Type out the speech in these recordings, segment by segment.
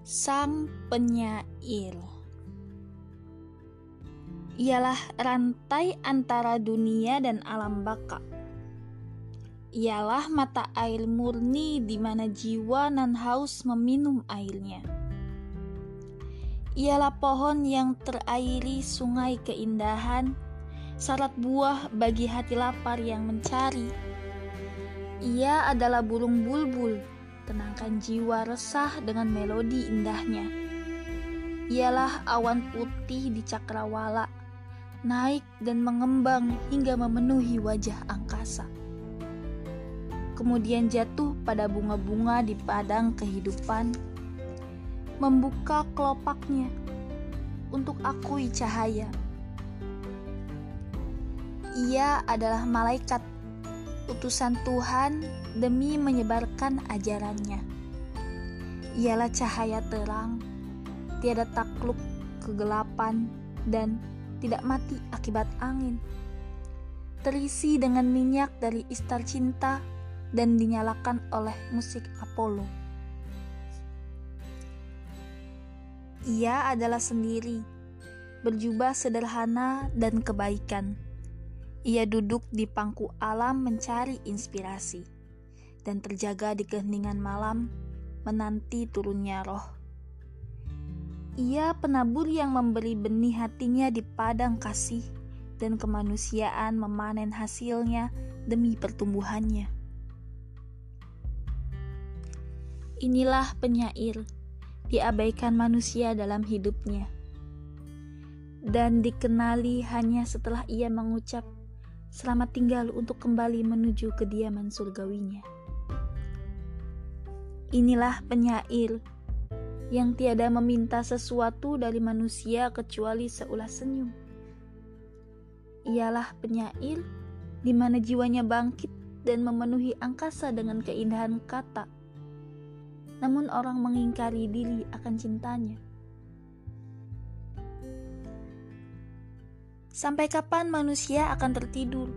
Sang penyair ialah rantai antara dunia dan alam baka. Ialah mata air murni di mana jiwa nan haus meminum airnya. Ialah pohon yang terairi sungai keindahan, syarat buah bagi hati lapar yang mencari. Ia adalah burung bulbul tenangkan jiwa resah dengan melodi indahnya. Ialah awan putih di cakrawala, naik dan mengembang hingga memenuhi wajah angkasa. Kemudian jatuh pada bunga-bunga di padang kehidupan, membuka kelopaknya untuk akui cahaya. Ia adalah malaikat utusan Tuhan demi menyebarkan ajarannya. Ialah cahaya terang, tiada takluk kegelapan, dan tidak mati akibat angin. Terisi dengan minyak dari istar cinta dan dinyalakan oleh musik Apollo. Ia adalah sendiri, berjubah sederhana dan kebaikan ia duduk di pangku alam mencari inspirasi dan terjaga di keheningan malam menanti turunnya roh. Ia penabur yang memberi benih hatinya di padang kasih dan kemanusiaan memanen hasilnya demi pertumbuhannya. Inilah penyair diabaikan manusia dalam hidupnya dan dikenali hanya setelah ia mengucap Selamat tinggal untuk kembali menuju kediaman surgawinya. Inilah penyair yang tiada meminta sesuatu dari manusia kecuali seulas senyum. Ialah penyair di mana jiwanya bangkit dan memenuhi angkasa dengan keindahan kata. Namun orang mengingkari diri akan cintanya. Sampai kapan manusia akan tertidur?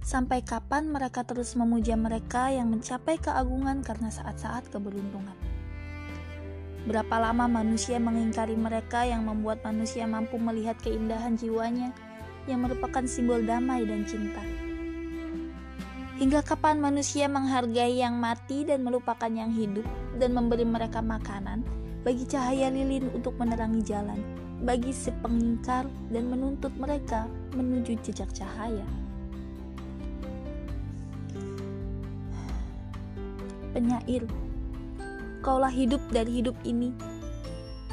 Sampai kapan mereka terus memuja mereka yang mencapai keagungan karena saat-saat keberuntungan? Berapa lama manusia mengingkari mereka yang membuat manusia mampu melihat keindahan jiwanya yang merupakan simbol damai dan cinta? Hingga kapan manusia menghargai yang mati dan melupakan yang hidup dan memberi mereka makanan bagi cahaya lilin untuk menerangi jalan? Bagi si pengingkar dan menuntut mereka menuju jejak cahaya. Penyair, kaulah hidup dari hidup ini,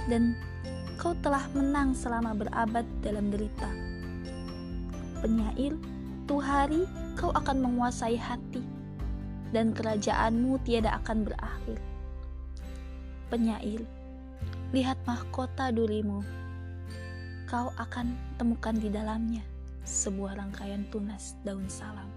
dan kau telah menang selama berabad dalam derita. Penyair, tu hari kau akan menguasai hati, dan kerajaanmu tiada akan berakhir. Penyair, lihat mahkota durimu kau akan temukan di dalamnya sebuah rangkaian tunas daun salam.